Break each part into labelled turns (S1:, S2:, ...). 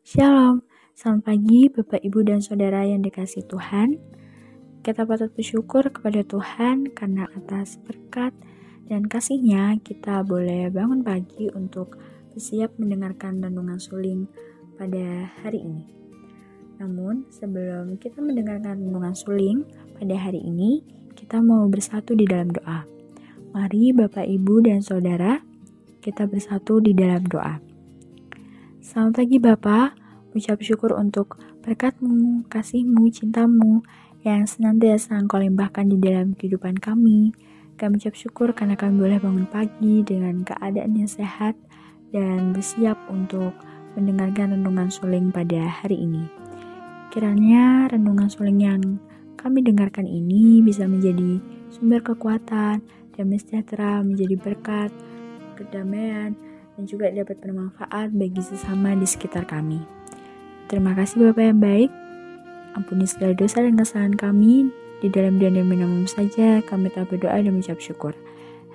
S1: Shalom, selamat pagi Bapak Ibu dan Saudara yang dikasih Tuhan. Kita patut bersyukur kepada Tuhan karena atas berkat dan kasihnya kita boleh bangun pagi untuk bersiap mendengarkan renungan suling pada hari ini. Namun sebelum kita mendengarkan renungan suling pada hari ini, kita mau bersatu di dalam doa. Mari Bapak Ibu dan Saudara, kita bersatu di dalam doa. Selamat pagi Bapak, ucap syukur untuk berkatmu, kasihmu, cintamu yang senantiasa engkau limpahkan di dalam kehidupan kami. Kami ucap syukur karena kami boleh bangun pagi dengan keadaan yang sehat dan bersiap untuk mendengarkan renungan suling pada hari ini. Kiranya renungan suling yang kami dengarkan ini bisa menjadi sumber kekuatan dan sejahtera menjadi berkat, kedamaian, dan juga dapat bermanfaat bagi sesama di sekitar kami. Terima kasih Bapak yang baik. Ampuni segala dosa dan kesalahan kami. Di dalam dan minum saja kami tak berdoa dan mengucap syukur.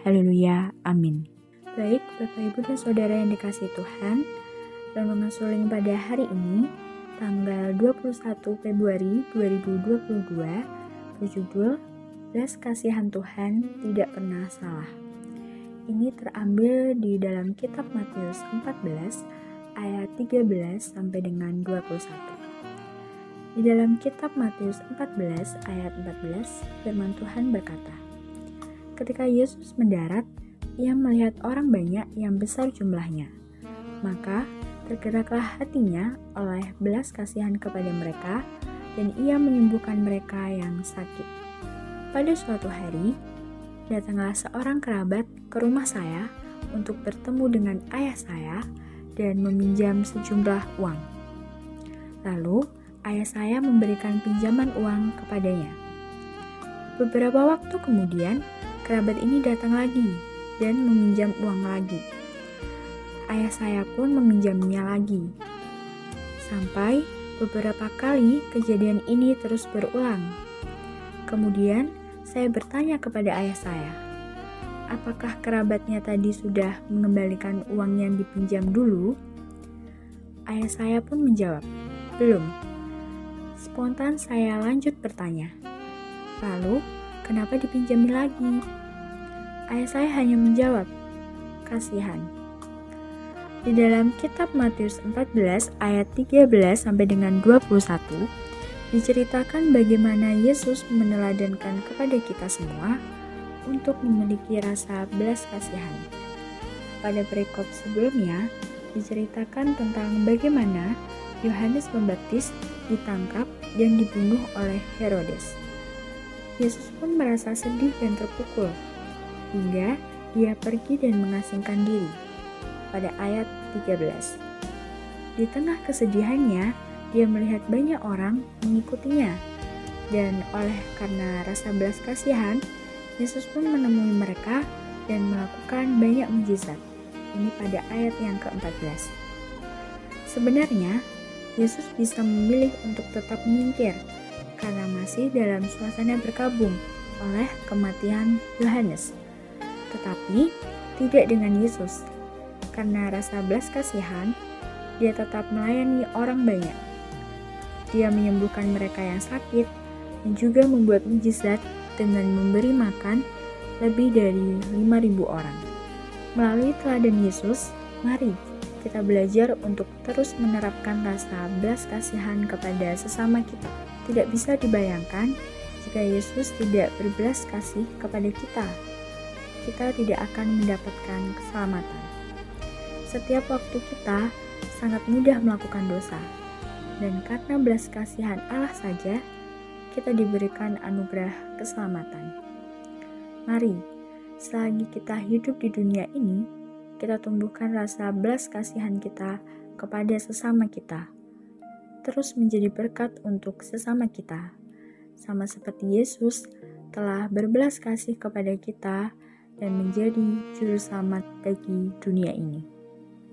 S1: Haleluya. Amin. Baik, Bapak Ibu dan Saudara yang dikasih Tuhan, renungan suling pada hari ini, tanggal 21 Februari 2022, berjudul Belas Kasihan Tuhan Tidak Pernah Salah. Ini terambil di dalam kitab Matius 14 ayat 13 sampai dengan 21. Di dalam kitab Matius 14 ayat 14 firman Tuhan berkata, Ketika Yesus mendarat, ia melihat orang banyak yang besar jumlahnya. Maka tergeraklah hatinya oleh belas kasihan kepada mereka dan ia menyembuhkan mereka yang sakit. Pada suatu hari, datanglah seorang kerabat ke rumah saya untuk bertemu dengan ayah saya dan meminjam sejumlah uang. Lalu, ayah saya memberikan pinjaman uang kepadanya. Beberapa waktu kemudian, kerabat ini datang lagi dan meminjam uang lagi. Ayah saya pun meminjamnya lagi. Sampai beberapa kali kejadian ini terus berulang. Kemudian, saya bertanya kepada ayah saya, apakah kerabatnya tadi sudah mengembalikan uang yang dipinjam dulu? Ayah saya pun menjawab, belum. Spontan saya lanjut bertanya, lalu kenapa dipinjami lagi? Ayah saya hanya menjawab, kasihan. Di dalam kitab Matius 14 ayat 13 sampai dengan 21, diceritakan bagaimana Yesus meneladankan kepada kita semua untuk memiliki rasa belas kasihan. Pada perikop sebelumnya, diceritakan tentang bagaimana Yohanes Pembaptis ditangkap dan dibunuh oleh Herodes. Yesus pun merasa sedih dan terpukul, hingga dia pergi dan mengasingkan diri. Pada ayat 13. Di tengah kesedihannya, dia melihat banyak orang mengikutinya. Dan oleh karena rasa belas kasihan, Yesus pun menemui mereka dan melakukan banyak mujizat. Ini pada ayat yang ke-14. Sebenarnya, Yesus bisa memilih untuk tetap menyingkir karena masih dalam suasana berkabung oleh kematian Yohanes. Tetapi tidak dengan Yesus. Karena rasa belas kasihan, dia tetap melayani orang banyak dia menyembuhkan mereka yang sakit dan juga membuat mujizat dengan memberi makan lebih dari 5.000 orang. Melalui teladan Yesus, mari kita belajar untuk terus menerapkan rasa belas kasihan kepada sesama kita. Tidak bisa dibayangkan jika Yesus tidak berbelas kasih kepada kita. Kita tidak akan mendapatkan keselamatan. Setiap waktu kita sangat mudah melakukan dosa, dan karena belas kasihan Allah saja, kita diberikan anugerah keselamatan. Mari, selagi kita hidup di dunia ini, kita tumbuhkan rasa belas kasihan kita kepada sesama kita, terus menjadi berkat untuk sesama kita, sama seperti Yesus telah berbelas kasih kepada kita dan menjadi juru selamat bagi dunia ini.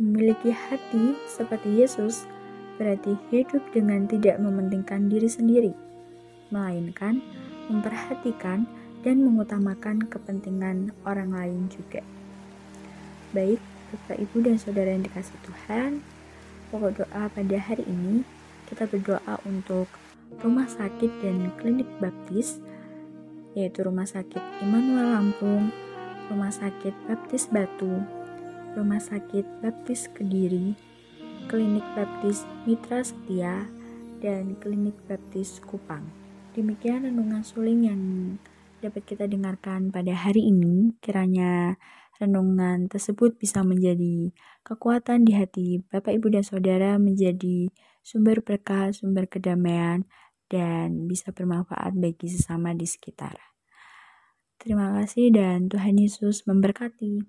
S1: Memiliki hati seperti Yesus berarti hidup dengan tidak mementingkan diri sendiri, melainkan memperhatikan dan mengutamakan kepentingan orang lain juga. Baik, Bapak Ibu dan Saudara yang dikasih Tuhan, pokok doa pada hari ini kita berdoa untuk rumah sakit dan klinik baptis yaitu Rumah Sakit Immanuel Lampung, Rumah Sakit Baptis Batu, Rumah Sakit Baptis Kediri, Klinik Baptis Mitra Setia, dan Klinik Baptis Kupang. Demikian renungan suling yang dapat kita dengarkan pada hari ini. Kiranya renungan tersebut bisa menjadi kekuatan di hati Bapak, Ibu, dan Saudara menjadi sumber berkah, sumber kedamaian, dan bisa bermanfaat bagi sesama di sekitar. Terima kasih dan Tuhan Yesus memberkati.